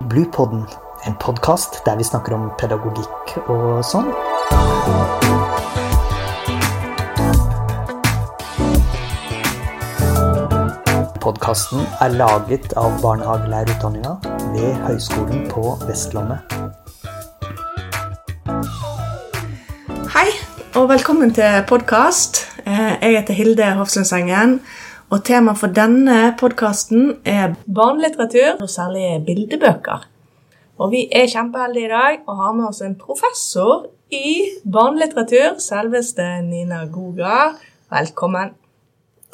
Bluepodden, en podkast der vi snakker om pedagogikk og sånn. Podkasten er laget av barnehagelærerutdanninga ved Høgskolen på Vestlandet. Hei, og velkommen til podkast. Jeg heter Hilde Hofslundsengen. Og temaet for denne podkasten er barnelitteratur, og særlig bildebøker. Og vi er kjempeheldige i dag og har med oss en professor i barnelitteratur, selveste Nina Goga. Velkommen.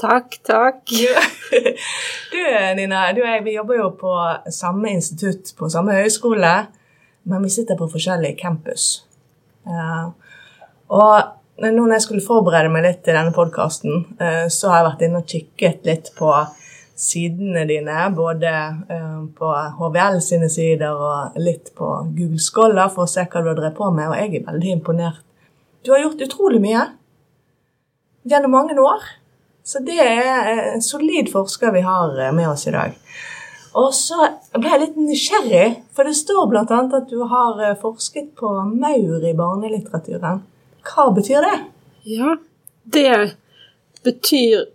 Takk, takk. Du, Nina, du og jeg vi jobber jo på samme institutt, på samme høyskole, men vi sitter på forskjellig campus. Og nå når jeg skulle forberede meg litt til denne podkasten, uh, så har jeg vært inne og kikket litt på sidene dine, både uh, på HVL sine sider og litt på Google Scholar for å se hva du har drevet på med, og jeg er veldig imponert. Du har gjort utrolig mye gjennom mange år. Så det er en solid forsker vi har eh, med oss i dag. Og så ble jeg litt nysgjerrig, for det står bl.a. at du har eh, forsket på maur i barnelitteraturen. Hva betyr det? Ja, det betyr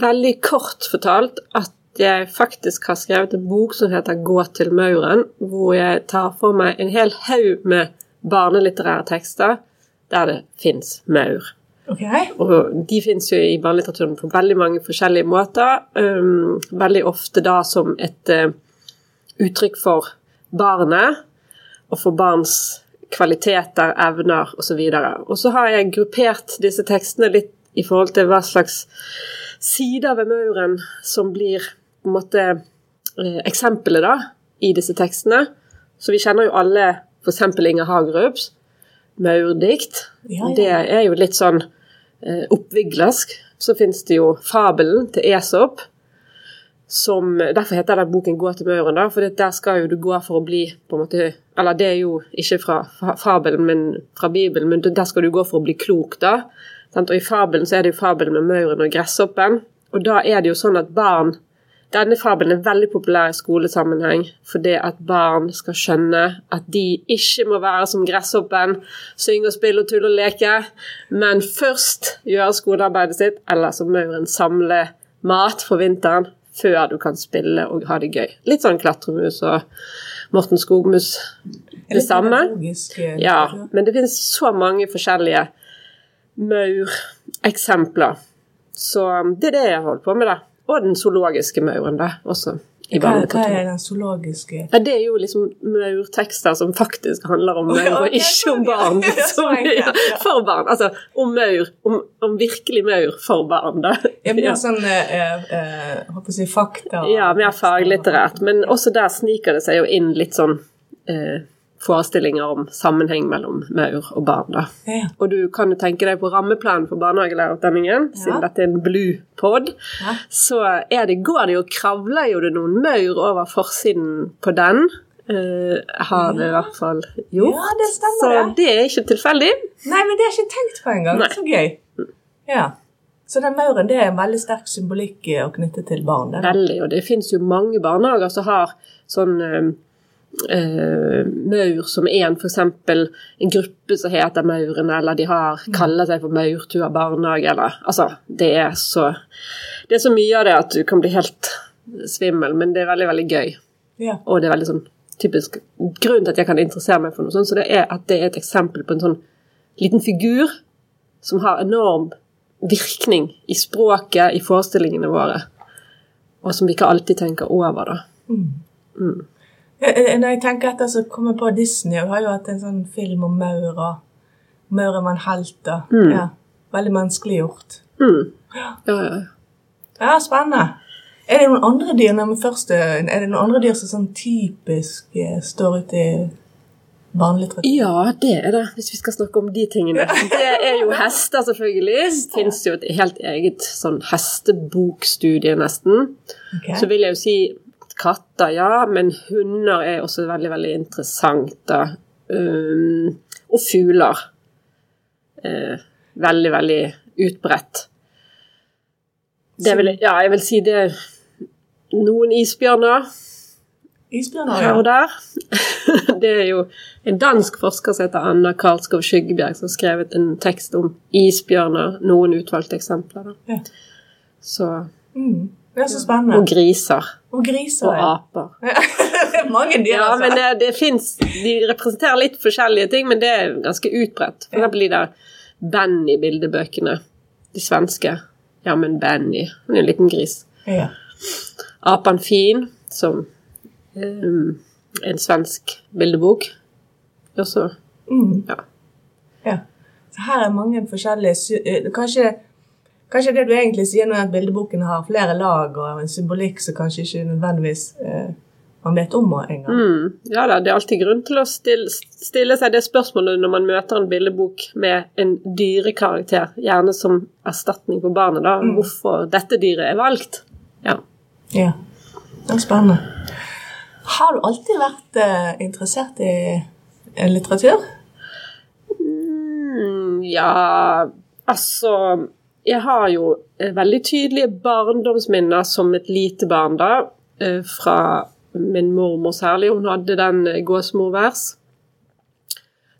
veldig kort fortalt at jeg faktisk har skrevet en bok som heter 'Gå til mauren', hvor jeg tar for meg en hel haug med barnelitterære tekster der det fins maur. Okay. Og de fins jo i barnelitteraturen på veldig mange forskjellige måter. Um, veldig ofte da som et uh, uttrykk for barnet, og for barns kvaliteter, evner osv. Og, så har jeg gruppert disse tekstene litt i forhold til hva slags sider ved mauren som blir på en måte uh, eksempelet da, i disse tekstene. Så vi kjenner jo alle f.eks. Inger Hagerups maurdikt. Ja, ja. Det er jo litt sånn eh, oppviglersk. Så finnes det jo fabelen til Esop. Som, derfor heter den boken 'Gå til mauren', da, for der skal jo du gå for å bli på en måte, Eller det er jo ikke fra fabelen, men fra Bibelen, men der skal du gå for å bli klok, da. Og i fabelen så er det jo fabelen med mauren og gresshoppen. Og da er det jo sånn at barn denne fabelen er veldig populær i skolesammenheng fordi at barn skal skjønne at de ikke må være som gresshoppen, synge og spille og tulle og leke, men først gjøre skolearbeidet sitt, eller som mauren samle mat for vinteren før du kan spille og ha det gøy. Litt sånn klatremus og Morten Skogmus. Det samme. Ja, men det finnes så mange forskjellige maureksempler. Så det er det jeg holder på med, da. Og den zoologiske mauren, da, også. I Hva, hva er den zoologiske Ja, det er jo liksom maurtekster som faktisk handler om maur, og ikke om barn. Som, ja, for barn. Altså om maur. Om, om virkelig maur for barn, da. Ja, men det er sånn eh, eh, håper jeg fakta Ja, mer faglitterært. Men også der sniker det seg jo inn litt sånn eh, forestillinger om sammenheng mellom maur og barn, da. Ja. Og du kan jo tenke deg på rammeplanen for barnehagelærerutdanningen, Ja. siden dette er en blue pod, Ja. så er det, går det jo, kravler jo det noen maur over forsiden på den. Uh, har det i hvert fall gjort. Ja, det stemmer så det. er ikke tilfeldig. Nei, men det har jeg ikke tenkt på engang. Så gøy. Ja. Så den mauren det er en veldig sterk symbolikk eh, å knytte til barn. Veldig, og det finnes jo mange barnehager som har sånn eh, eh, maur som en, f.eks. en gruppe som heter Maurene, eller de har, kaller seg for Maurtua barnehage, eller Altså, det er så Det er så mye av det at du kan bli helt svimmel, men det er veldig, veldig gøy. Ja. Og det er veldig sånn typisk grunn til at jeg kan interessere meg for noe sånt, så det er at det er et eksempel på en sånn liten figur som har enorm virkning i språket, i forestillingene våre, og som vi ikke alltid tenker over, da. Mm. eh, Når jeg tenker etter, så kommer jeg på Disney. Vi har jo hatt en sånn film om maura. Maura man halter. Mm. ja, Veldig menneskeliggjort. Mm. Ja, ja, ja. Spennende. Er det noen andre dyr når først, eh, er det noen andre dyr som sånn typisk eh, står ute i barnelitteratur? Ja, det er det, hvis vi skal snakke om de tingene. Det er jo hester, selvfølgelig. Det fins jo et helt eget sånn hestebokstudie, nesten. Okay. Så vil jeg jo si katter, ja, men hunder er også veldig, veldig interessant, da. Um, og fugler. Uh, veldig, veldig utbredt. Det vil, ja, jeg vil si det noen isbjørner. Isbjørner, her og ja. der. Det er jo en dansk forsker som heter Anna Karlskov Skyggebjerg, som har skrevet en tekst om isbjørner, noen utvalgte eksempler. Da. Ja. Så, Mm. Det er så og griser. Og griser. Og aper. Det er mange dyr, Ja, altså. men det, det finnes, De representerer litt forskjellige ting, men det er ganske utbredt. For eksempel de der Benny-bildebøkene. De svenske. Ja, men Benny. Han er en liten gris. Ja. Apan Fin, som um, en svensk bildebok. Også, Mm. ja. ja. Så her er mange forskjellige eh, Kanskje, kanskje det du egentlig sier nå, er at bildeboken har flere lag og en symbolikk som kanskje ikke nødvendigvis eh, man vet om engang. Mm, ja da, det er alltid grunn til å stille, stille seg det spørsmålet når man møter en bildebok med en dyrekarakter, gjerne som erstatning for barnet, da, hvorfor dette dyret er valgt. Ja. Ja. Det er spennende. Har du alltid vært eh, interessert i eh, litteratur? Mm, ja, altså Jeg har jo eh, veldig tydelige barndomsminner som et lite barn, da. eh, Fra min mormor særlig. Hun hadde den eh, gåsmorvers.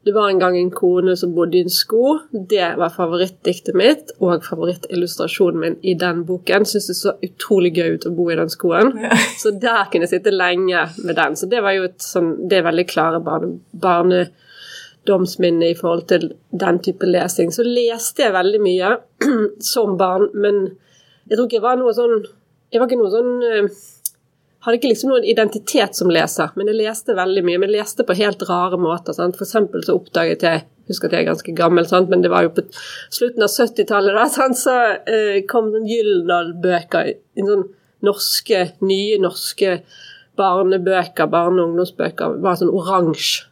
Det var en gang en kone som bodde i en sko. Det var favorittdiktet mitt og favorittillustrasjonen min i den boken. Syns det så utrolig gøy ut å bo i den skoen. Så der kunne jeg sitte lenge med den. Så det var jo et sånn Det er veldig klare barne, barnedomsminne i forhold til den type lesing. Så leste jeg veldig mye som barn, men jeg tror ikke jeg var noe sånn Jeg var ikke noe sånn eh, hadde ikke liksom noen identitet som leser, men jeg leste veldig mye. Men jeg leste på helt rare måter. Sant? For eksempel så oppdaget jeg husker at jeg er ganske gammel, sant? men det var jo på slutten av 70-tallet, så eh, kom sånn Gyldendal-bøker. Sånn norske, nye norske barnebøker, barne- og ungdomsbøker. var sånn oransje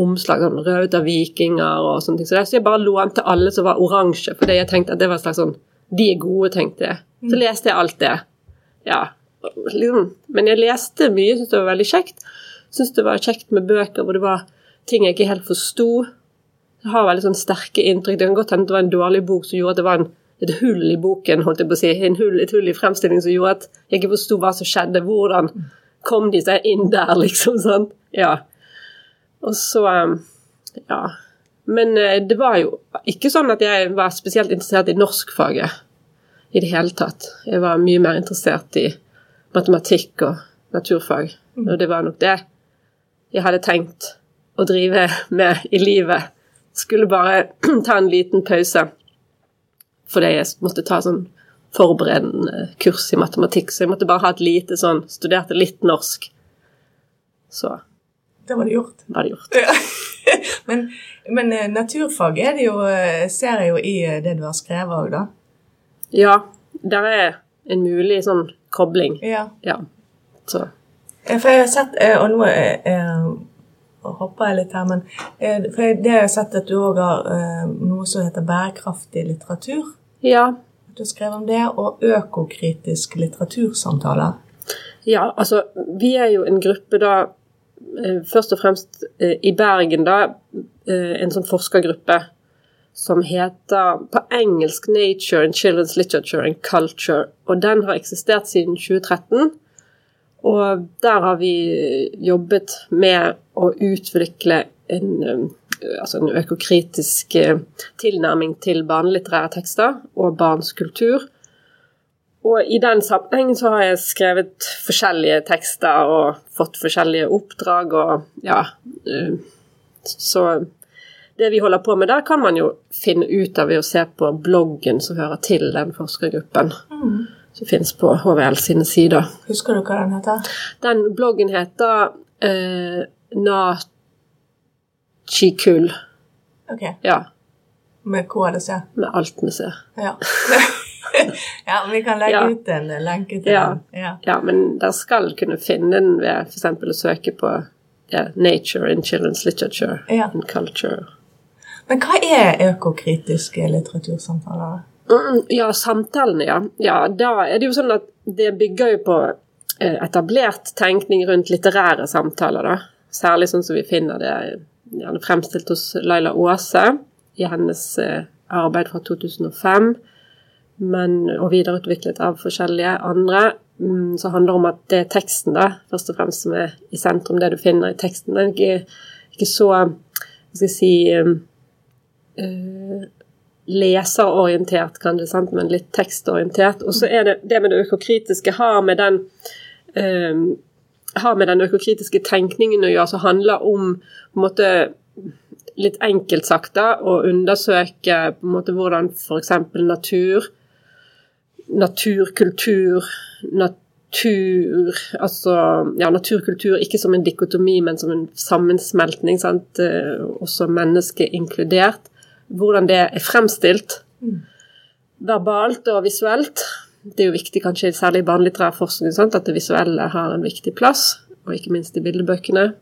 omslag, sånn rød av vikinger og sånne ting. Så, det, så jeg bare lånte alle som var oransje, fordi jeg tenkte at det var en slags sånn De er gode, tenkte jeg. Så leste jeg alt det. Ja, liksom. Men jeg leste mye, syntes det var veldig kjekt. Syntes det var kjekt med bøker hvor det var ting jeg ikke helt forsto. Jeg har veldig sånn sterke inntrykk. Det kan godt hende det var en dårlig bok som gjorde at det var en, et hull i boken, holdt jeg på å si. En hull, et hull i fremstillingen som gjorde at jeg ikke forsto hva som skjedde. Hvordan kom de seg inn der, liksom. sånn. Ja. Og så um, Ja. Men eh, det var jo ikke sånn at jeg var spesielt interessert i norskfaget i det hele tatt. Jeg var mye mer interessert i matematikk og naturfag. Og det var nok det jeg hadde tenkt å drive med i livet. Skulle bare ta en liten pause fordi jeg måtte ta sånn forberedende kurs i matematikk, så jeg måtte bare ha et lite sånn Studerte litt norsk. Så Det var det gjort. var det gjort. Ja. men, men eh, naturfag er det jo, eh, ser jeg jo i eh, det du har skrevet òg, da. Ja, der er en mulig sånn kobling. Ja. Ja. Så For jeg har sett, og nå hopper jeg litt her, men for jeg, det har jeg sett at du òg har noe som heter bærekraftig litteratur. ja. Du har skrevet om det, og økokritisk litteratursamtaler. Ja, altså vi er jo en gruppe da først og fremst eh, i Bergen da eh, en sånn forskergruppe som heter på engelsk 'Nature and Children's Literature and Culture'. Og den har eksistert siden 2013. Og der har vi jobbet med å utvikle en, eh, altså en økokritisk eh, tilnærming til barnelitterære tekster og barns kultur. Og i den sammenhengen så har jeg skrevet forskjellige tekster og fått forskjellige oppdrag og ja eh, Så det vi holder på med der, kan man jo finne ut av ved å se på bloggen som hører til den forskergruppen. Som finnes på HVL sine sider. Husker du hva den heter? Den bloggen heter eh, Nachikul. Ok, Ja, Med KDC. med alt vi ser. Ja. ja, vi kan legge Ja. ut en lenke til Ja. den. Ja. Ja, men dere skal kunne finne den ved f.eks. å søke på 'Nature in Children's Literature and Culture'. Men hva er økokritiske litteratursamtaler? Mm, ja, samtalene, ja. ja. Da er det jo sånn at det bygger jo på eh, etablert tenkning rundt litterære samtaler, da. Særlig sånn som vi finner det gjerne fremstilt hos Laila Aase i hennes eh, arbeid fra 2005, men, og videreutviklet av forskjellige andre. Så handler det om at det er teksten da, først og fremst som er i sentrum, det du finner i teksten. Den er ikke, ikke så hva skal jeg si uh, leserorientert, kan du sant, men litt tekstorientert. Og så er det det med det økokritiske har med den uh, har med den økokritiske tenkningen å gjøre, som handler om på en måte litt enkelt sagt da, å undersøke på en måte hvordan f.eks. natur, naturkultur, natur Altså ja, naturkultur ikke som en dikotomi, men som en sammensmeltning, sant? Eh, også mennesket inkludert. Hvordan det er fremstilt. Mm. Verbalt og visuelt. Det er jo viktig kanskje særlig i barnelitterær forskning sant? at det visuelle har en viktig plass, og ikke minst i bildebøkene.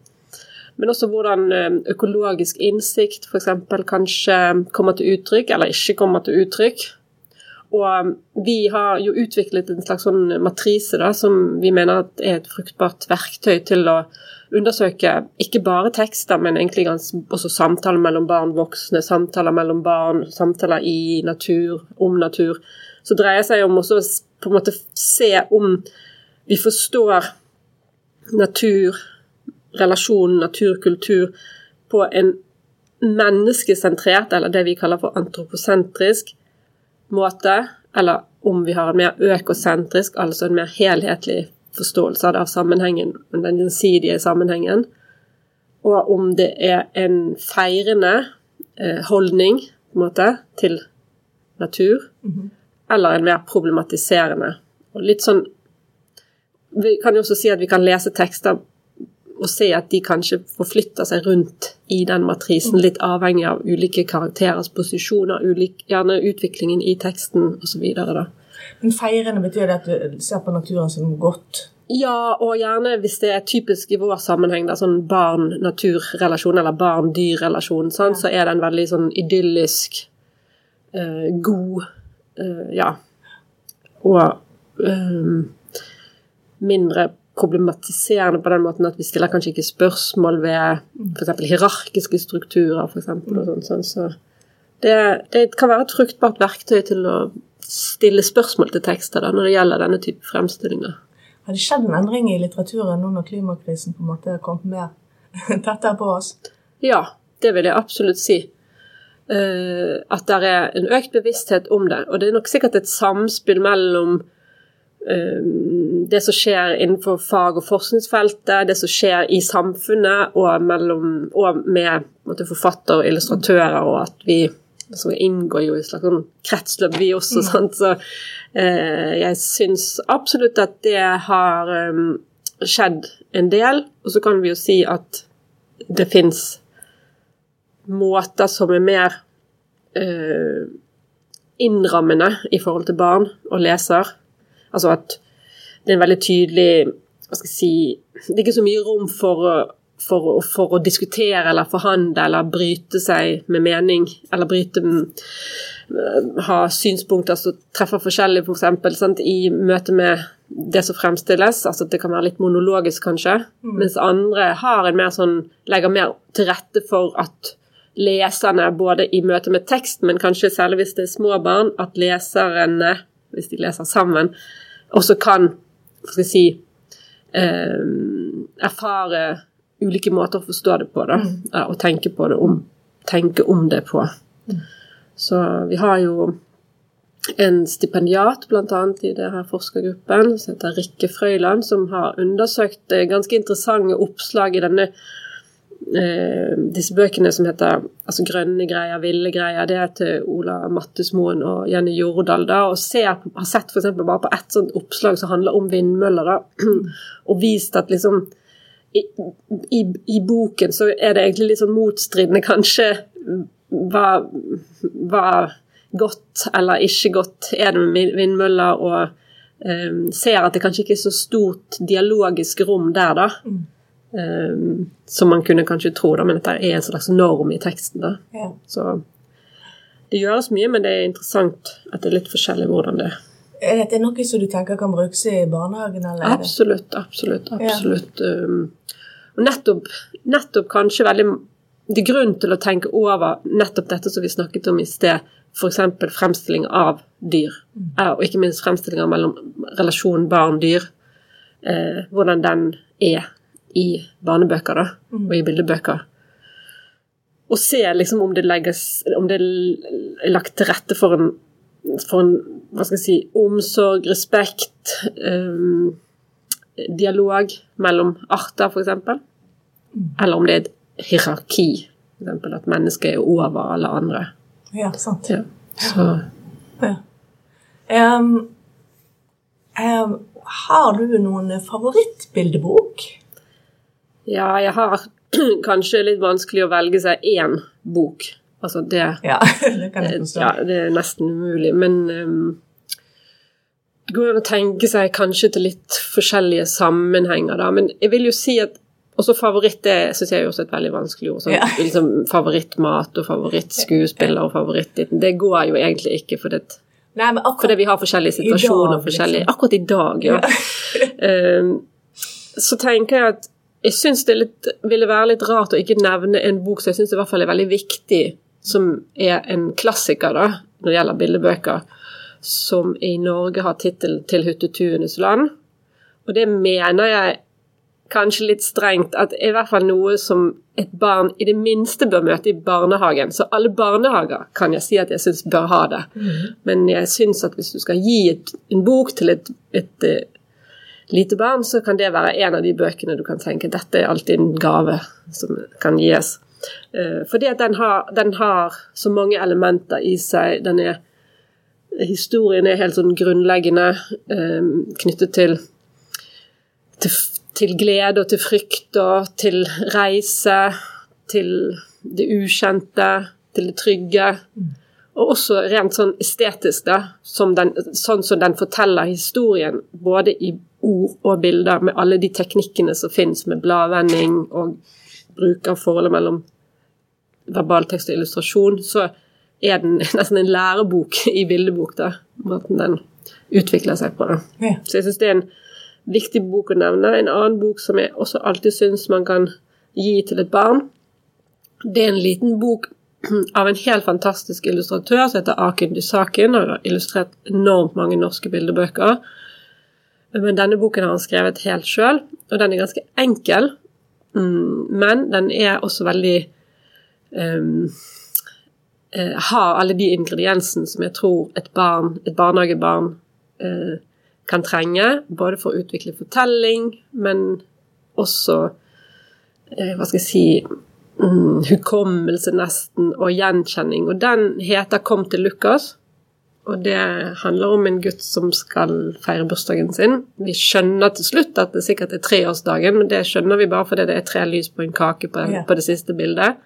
Men også hvordan eh, økologisk innsikt f.eks. kanskje kommer til uttrykk, eller ikke kommer til uttrykk. Og eh, vi har jo utviklet en slags sånn matrise da, som vi mener er et fruktbart verktøy til å undersøke ikke bare tekster, men egentlig også samtaler mellom barn voksne, samtaler mellom barn, samtaler i natur, om natur. Så dreier seg om også på en måte se om vi forstår natur, relasjon natur-kultur på en menneskesentrert, eller det vi kaller for antroposentrisk måte, eller om vi har en mer økosentrisk, altså en mer helhetlig forståelse av sammenhengen, den gjensidige sammenhengen, og om det er en feirende eh, holdning på en måte, til natur, mm -hmm. eller en mer problematiserende. Og litt sånn Vi kan jo også si at vi kan lese tekster og se at de kanskje forflytter seg rundt i den matrisen, litt avhengig av ulike karakterers posisjoner, ulik, gjerne utviklingen i teksten osv. Men feirende betyr det at du ser på naturen som godt? Ja, og gjerne hvis det er typisk i vår sammenheng, da, sånn barn-natur-relasjon eller barn-dyr-relasjon, sånn, ja. så er den veldig sånn idyllisk, uh, god, uh, ja, og um, mindre problematiserende på den måten at vi stiller kanskje ikke spørsmål ved f.eks. hierarkiske strukturer. For eksempel, og sånt, så det, det, kan være et fruktbart verktøy til å stille spørsmål til tekster da, når det gjelder denne type fremstillinger. Har det skjedd en endring i litteraturen nå når klimakrisen på en måte har kommet mer tettere på oss? Ja, det vil jeg absolutt si. Uh, at det er en økt bevissthet om det. Og det er nok sikkert et samspill mellom Eh, det som skjer innenfor fag- og forskningsfeltet, det som skjer i samfunnet og, mellom, og med måte, forfattere og illustratører, og at vi altså, inngår jo i et slags sånn kretsløp, vi også. Mm. Så eh, jeg syns absolutt at det har um, skjedd en del. Og så kan vi jo si at det fins måter som er mer eh, innrammende i forhold til barn og leser. Altså at det er en veldig tydelig hva skal jeg si, Det er ikke så mye rom for, for, for å diskutere eller forhandle eller bryte seg med mening, eller bryte mm, ha synspunkter som treffer forskjellig, f.eks. For i møte med det som fremstilles. altså Det kan være litt monologisk, kanskje. Mm. Mens andre har en mer sånn, legger mer til rette for at leserne, både i møte med tekst, men kanskje særlig hvis det er små barn, at leserne hvis de leser sammen, også kan skal jeg si, eh, erfare ulike måter å forstå det på, da, Ja, og tenke, på det om, tenke om det på. Mm. Så vi har jo en stipendiat bl.a. i denne forskergruppen som heter Rikke Frøyland, som har undersøkt eh, ganske interessante oppslag i denne eh, disse bøkene som heter altså 'Grønne greier', 'Ville greier', det er til Ola Mattesmoen og Jenny Jordal. da, og ser, har sett for bare på ett sånt oppslag som handler om vindmøller, da, og vist at liksom i, i, i, boken så er det egentlig litt sånn motstridende, kanskje, hva, hva godt eller ikke godt er det med vindmøller, og um, ser at det kanskje ikke er så stort dialogisk rom der, da. Mm. Um, som man kunne kanskje tro, da, men dette er en slags norm i teksten. da. Ja. Så det gjøres mye, men det er interessant at det er litt forskjellig hvordan det er. Er dette noe som du tenker kan brukes i barnehagen? Eller absolutt, absolutt. absolutt. Ja. Um, og nettopp, nettopp, kanskje veldig det er grunn til å tenke over nettopp dette som vi snakket om i sted, f.eks. fremstilling av dyr, Mm. og ikke minst fremstillinger mellom relasjonen barn-dyr, eh, hvordan den er i barnebøker da, og i bildebøker. Og se liksom om det legges om det er lagt til rette for en, for en hva skal jeg si, omsorg, respekt, um, dialog mellom arter, f.eks. Eller om det er et hierarki, f.eks. at mennesket er over alle andre. Ja, sant. Ja. Så Ja. Um, um, har du noen favorittbildebok? Ja, jeg har kanskje litt vanskelig å velge seg én bok. Altså det Ja, det kan jeg forstå. Ja, det er nesten umulig, men um, det går an å tenke seg kanskje til litt forskjellige sammenhenger, da. Men jeg vil jo si at også favoritt det syns jeg er også et veldig vanskelig ord. Sånn, Ja. liksom favorittmat og favorittskuespiller og favorittditten. Det går jo egentlig ikke, for det, Nei, men akkurat fordi vi har forskjellige I situasjoner. dag, forskjellige, liksom. Akkurat i dag, ja. Ehm, så tenker jeg at jeg syns det litt, ville være litt rart å ikke nevne en bok som jeg syns i hvert fall er veldig viktig, som er en klassiker da, når det gjelder bildebøker, som i Norge har tittelen 'Til hyttetuenes land'. Og det mener jeg kanskje litt strengt at er i hvert fall noe som et barn i det minste bør møte i barnehagen. Så alle barnehager kan jeg si at jeg syns bør ha det. Men jeg syns at hvis du skal gi et, en bok til et, et eh, lite barn, så kan det være en av de bøkene du kan tenke dette er alltid en gave som kan gis. Eh, fordi at den har, den har så mange elementer i seg. Den er Historien er helt sånn grunnleggende eh, knyttet til, til til glede og til frykt og til reise, til det ukjente, til det trygge. Og også rent sånn estetisk, da, som den, sånn som den forteller historien, både i ord og bilder, med alle de teknikkene som finnes med bladvending og bruk av forholdet mellom verbaltekst og illustrasjon, så er den nesten en lærebok i bildebok, da, måten den utvikler seg på. da. Ja. Så jeg syns det er en viktig bok å nevne. En annen bok som jeg også alltid syns man kan gi til et barn, det er en liten bok av en helt fantastisk illustratør som heter Akin Dysakin. og har illustrert enormt mange norske bildebøker. Men denne boken har han skrevet helt sjøl, og den er ganske enkel. Mm, Men den er også veldig eh, Har alle de ingrediensene som jeg tror et barn, et barnehagebarn uh, kan trenge, både for å utvikle fortelling, men også uh, Hva skal jeg si mm, Hukommelse, nesten, og gjenkjenning. Og den heter 'Kom til Lukas'. Og det handler om en gutt som skal feire bursdagen sin. Vi skjønner til slutt at det sikkert er treårsdagen, men det skjønner vi bare fordi det er tre lys på en kake på, yeah. på det siste bildet.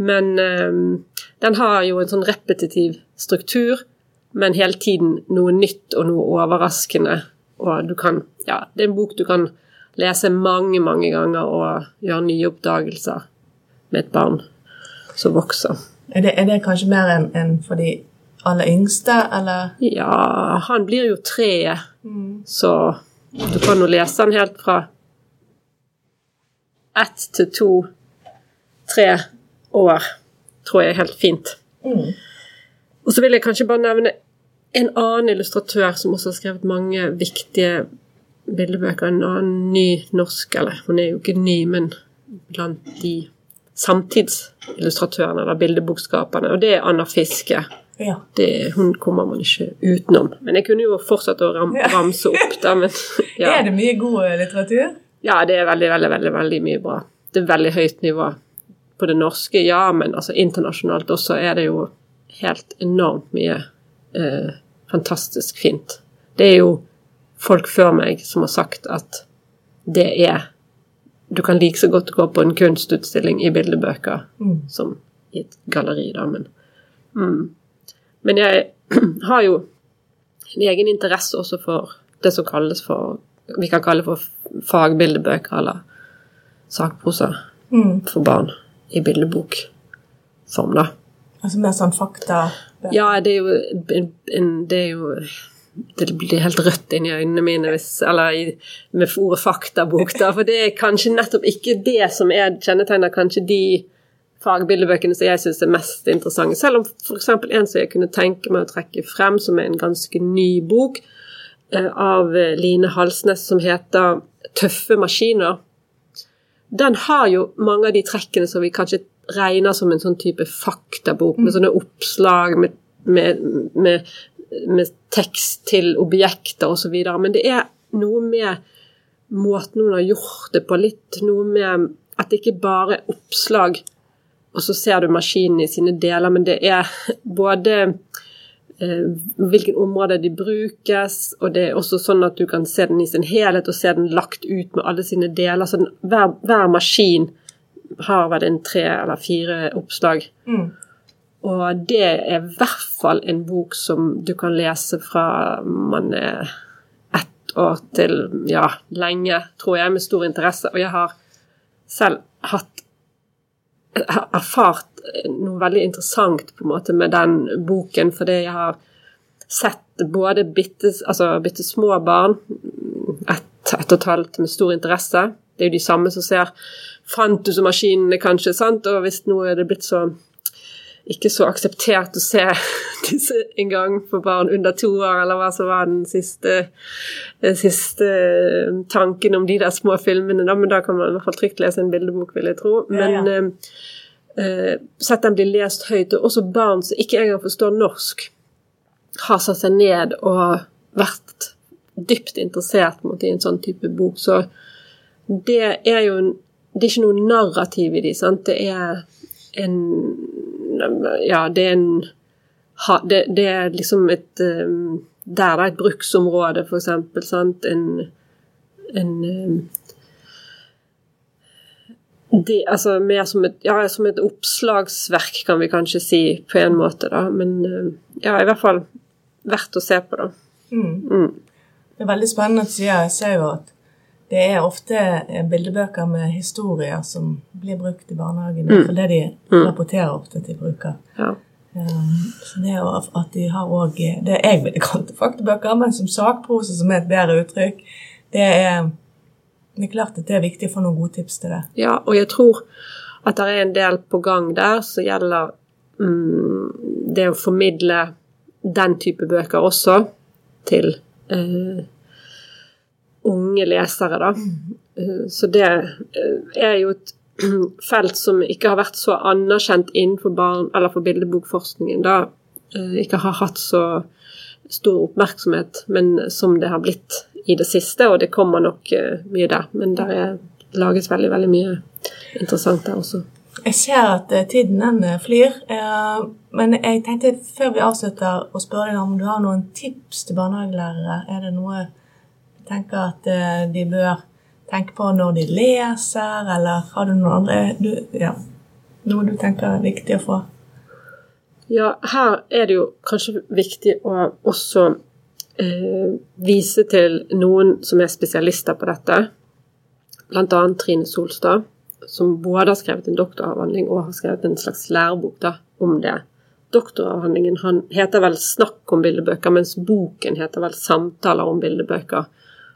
Men um, den har jo en sånn repetitiv struktur, men hele tiden noe nytt og noe overraskende. Og du kan Ja, det er en bok du kan lese mange, mange ganger og gjøre nye oppdagelser med et barn som vokser. Er det, er det kanskje mer enn en for de aller yngste, eller? Ja, han blir jo tre, så du kan jo lese han helt fra ett til to, tre år, tror jeg er helt fint. Og så vil jeg kanskje bare nevne en annen illustratør som også har skrevet mange viktige bildebøker. En annen ny norsk, eller hun er jo ikke ny, men blant de samtidsillustratørene, eller bildebokskaperne, og det er Anna Fiske. Ja. Det, hun kommer man ikke utenom. Men jeg kunne jo fortsatt å ram, ramse opp, da, men ja. Er det mye god eh, litteratur? ja, det er veldig, veldig, veldig, veldig mye bra. Det er veldig høyt nivå på det norske, ja, men altså internasjonalt også er det jo helt enormt mye eh, fantastisk fint. Det er jo folk før meg som har sagt at det er Du kan like så godt gå på en kunstutstilling i bildebøker Mm. som i et galleri, da, men mm. Men jeg har jo en egen interesse også for det som kalles for Vi kan kalle for fagbildebøker, eller sakprosa Mm. for barn i bildebokform, da. Altså mer sånn fakta? Ja, det er jo en, en Det er jo det blir helt rødt inni øynene mine hvis, eller i, med ordet faktabok, da, for det er kanskje nettopp ikke det som er kjennetegner kanskje de fagbildebøkene som jeg syns er mest interessante. Selv om f.eks. en som jeg kunne tenke meg å trekke frem, som er en ganske ny bok eh, av Line Halsnes, som heter 'Tøffe maskiner'. Den har jo mange av de trekkene som vi kanskje regner som en sånn type faktabok, med sånne oppslag med, med, med, med tekst til objekter osv. Men det er noe med måten hun har gjort det på, litt noe med at det ikke bare er oppslag, og så ser du maskinen i sine deler, men det er både eh, hvilken område de brukes, og det er også sånn at du kan se den i sin helhet og se den lagt ut med alle sine deler. Så den, hver, hver, maskin har vel en tre eller fire oppslag. Mm. Og det er i hvert fall en bok som du kan lese fra man er ett år til ja, lenge, tror jeg, med stor interesse. Og jeg har selv hatt erfart noe veldig interessant på en måte med den boken, fordi jeg har sett både bitte, altså bitte små barn, ett, ett og et halvt, med stor interesse. Det er jo de samme som ser Fantus og maskinene, kanskje, sant? og hvis nå er det blitt så ikke så akseptert å se disse en gang for barn under to år, eller hva som var den siste, den siste eh, tanken om de der små filmene. Da, men da kan man i hvert fall trygt lese en bildebok, vil jeg tro. Men ja, ja. Eh, sett den bli lest høyt. Og også barn som ikke engang forstår norsk, har satt seg ned og vært dypt interessert måte, i en sånn type bok. Så det er jo Det er ikke noe narrativ i de, sant. Det er en ja, det er en det, det, er liksom et um, Der det er et bruksområde, eksempel. Sant? En, en um, det, altså mer som et, ja, som et oppslagsverk, kan vi kanskje si, på en måte, da. Men um, ja, i hvert fall verdt å se på, da. Mm. Mm. Det er veldig spennende å si. Jeg ser jo at det er ofte eh, bildebøker med historier som blir brukt i barnehagen. Mm. For det de mm. rapporterer ofte til bruker. Ja. Um, så det er jo at de har òg Det jeg ville kalt faktabøker, men som sakprose, som er et bedre uttrykk, det er, det er klart at det er viktig å få noen gode tips til det. Ja, og jeg tror at det er en del på gang der som gjelder mm, det å formidle den type bøker også til uh, unge lesere, da. Eh, så det eh, er jo et felt som ikke har vært så anerkjent innenfor barn, eller for bildebokforskningen, da. Eh, ikke har hatt så stor oppmerksomhet, men som det har blitt i det siste, og det kommer nok mye der. Men det er laget veldig, veldig mye interessant der også. Jeg ser at tiden den flyr, men jeg tenkte før vi avslutter å spørre deg om du har noen tips til barnehagelærere. Er det noe tenker at eh, de bør tenke på når de leser, eller har du noen andre du, ja, Noe du tenker er viktig å få? Ja, her er det jo kanskje viktig å også eh, vise til noen som er spesialister på dette. Bl.a. Trine Solstad, som både har skrevet en doktoravhandling og har skrevet en slags lærebok da, om det. Doktoravhandlingen han heter vel 'Snakk om bildebøker', mens boken heter vel 'Samtaler om bildebøker'.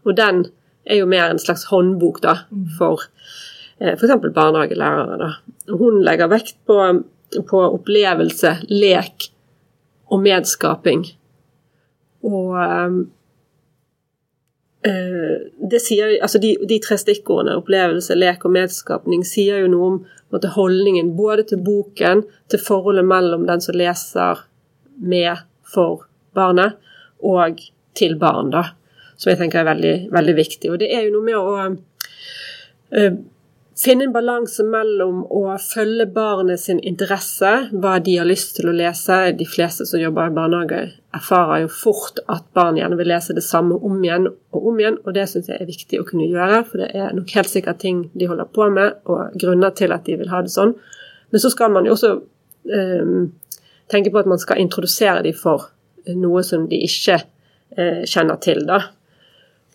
Og den er jo mer en slags håndbok da, mm. for eh, f.eks. barnehagelærere. Da. Hun legger vekt på, på, opplevelse, lek og medskaping. Og eh, det sier, altså de, de, tre stikkordene, opplevelse, lek og medskapning, sier jo noe om måte, holdningen både til boken, til forholdet mellom den som leser med for barnet, og til barn. da som jeg tenker er veldig, veldig viktig. Og det er jo noe med å uh, finne en balanse mellom å følge barnet sin interesse, hva de har lyst til å lese. De fleste som jobber i barnehage, erfarer jo fort at barn gjerne vil lese det samme om igjen og om igjen, og det syns jeg er viktig å kunne gjøre, for det er nok helt sikkert ting de holder på med, og grunner til at de vil ha det sånn. Men så skal man jo også um, tenke på at man skal introdusere dem for noe som de ikke uh, kjenner til, da.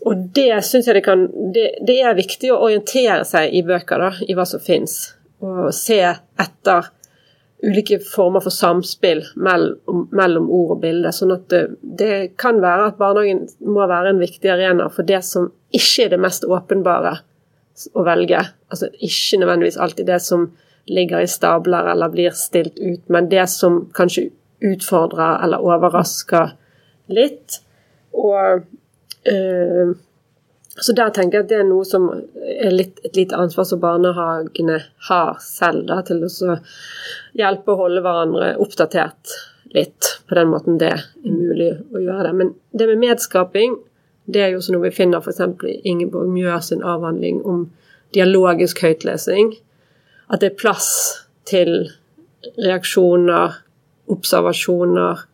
Og det syns jeg det kan det, det, er viktig å orientere seg i bøker, da, i hva som fins. Og se etter ulike former for samspill mellom, mellom ord og bilde. Sånn at det, det, kan være at barnehagen må være en viktig arena for det som ikke er det mest åpenbare å velge. Altså ikke nødvendigvis alltid det som ligger i stabler eller blir stilt ut, men det som kanskje utfordrer eller overrasker litt. Og så der tenker jeg at det er noe som er litt, et lite ansvar som barnehagene har selv, da, til å hjelpe å holde hverandre oppdatert litt. På den måten det er mulig å gjøre det. Men det med medskaping, det er jo også noe vi finner f.eks. i Ingeborg Mjør sin avhandling om dialogisk høytlesing. At det er plass til reaksjoner, observasjoner.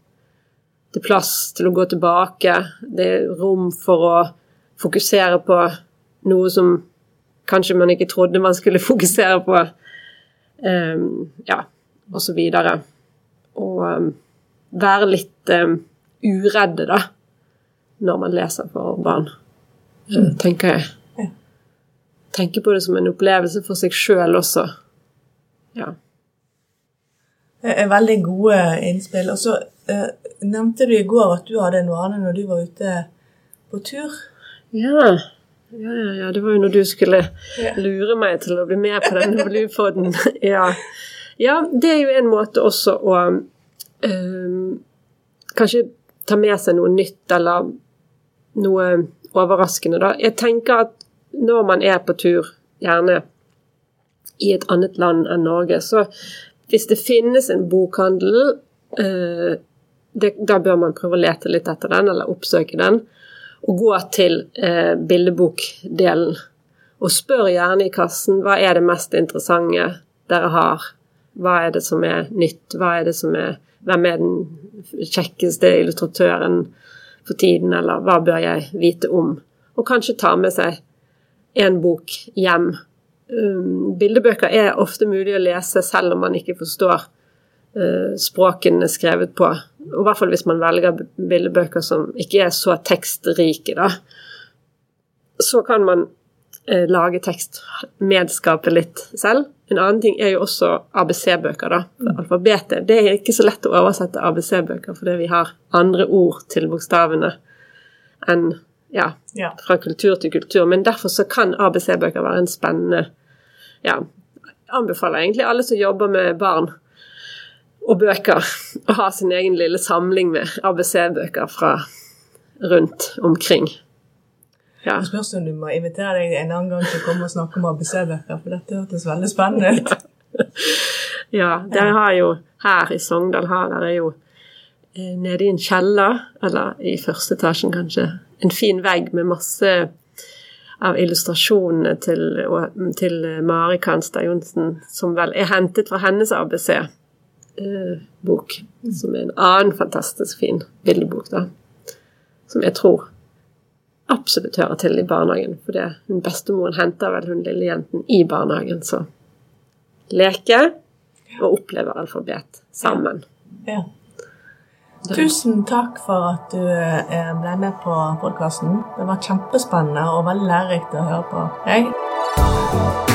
Det er plass til å gå tilbake. Det er rom for å fokusere på noe som kanskje man ikke trodde man skulle fokusere på. Um, ja, og så videre. Og um, være litt um, uredde, da, når man leser for barn, mm. tenker jeg. Ja. Tenke på det som en opplevelse for seg sjøl også. Ja. Det er veldig gode innspill. Og så uh, nevnte du i går at du hadde en vane når du var ute på tur. Ja. Ja, ja, ja. Det var jo når du skulle lure meg til å bli med på denne Bluefoden. ja. ja, det er jo en måte også å um, kanskje ta med seg noe nytt eller noe overraskende, da. Jeg tenker at når man er på tur, gjerne i et annet land enn Norge, så hvis det finnes en bokhandel, uh, det, da bør man prøve å lete litt etter den, eller oppsøke den Og gå til eh, bildebokdelen og spør gjerne i kassen hva er det mest interessante dere har. Hva er det som er nytt? Hva er det som er Hvem er den kjekkeste illustratøren for tiden, eller hva bør jeg vite om? Og kanskje ta med seg en bok hjem. Um, bildebøker er ofte mulig å lese selv om man ikke forstår språkene er skrevet på. Og I hvert fall hvis man velger bildebøker som ikke er så tekstrike, da. Så kan man eh, lage tekst, medskape litt selv. En annen ting er jo også ABC-bøker, da. For alfabetet. Det er ikke så lett å oversette ABC-bøker fordi vi har andre ord til bokstavene enn ja, ja. fra kultur til kultur. Men derfor så kan ABC-bøker være en spennende Ja, anbefaler egentlig alle som jobber med barn og bøker. Og ha sin egen lille samling med ABC-bøker fra rundt omkring. Ja. Det spørs om du må invitere deg en annen gang til å komme og snakke om ABC-bøker, for dette hørtes veldig spennende ut. ja, dere har jo her i Sogndal her, dere er jo eh, nede i en kjeller, eller i første etasjen kanskje, en fin vegg med masse av illustrasjonene til, til Mari Kanstad Johnsen, som vel er hentet fra hennes ABC eh, bok, som er en annen fantastisk fin bildebok, da. Som jeg tror absolutt hører til i barnehagen. For det, hun bestemoren henter vel hun lille jenten i barnehagen, så leke og oppleve alfabet sammen. Ja. ja. Tusen takk for at du eh, ble med på podkasten. Det var kjempespennende og veldig lærerikt å høre på deg.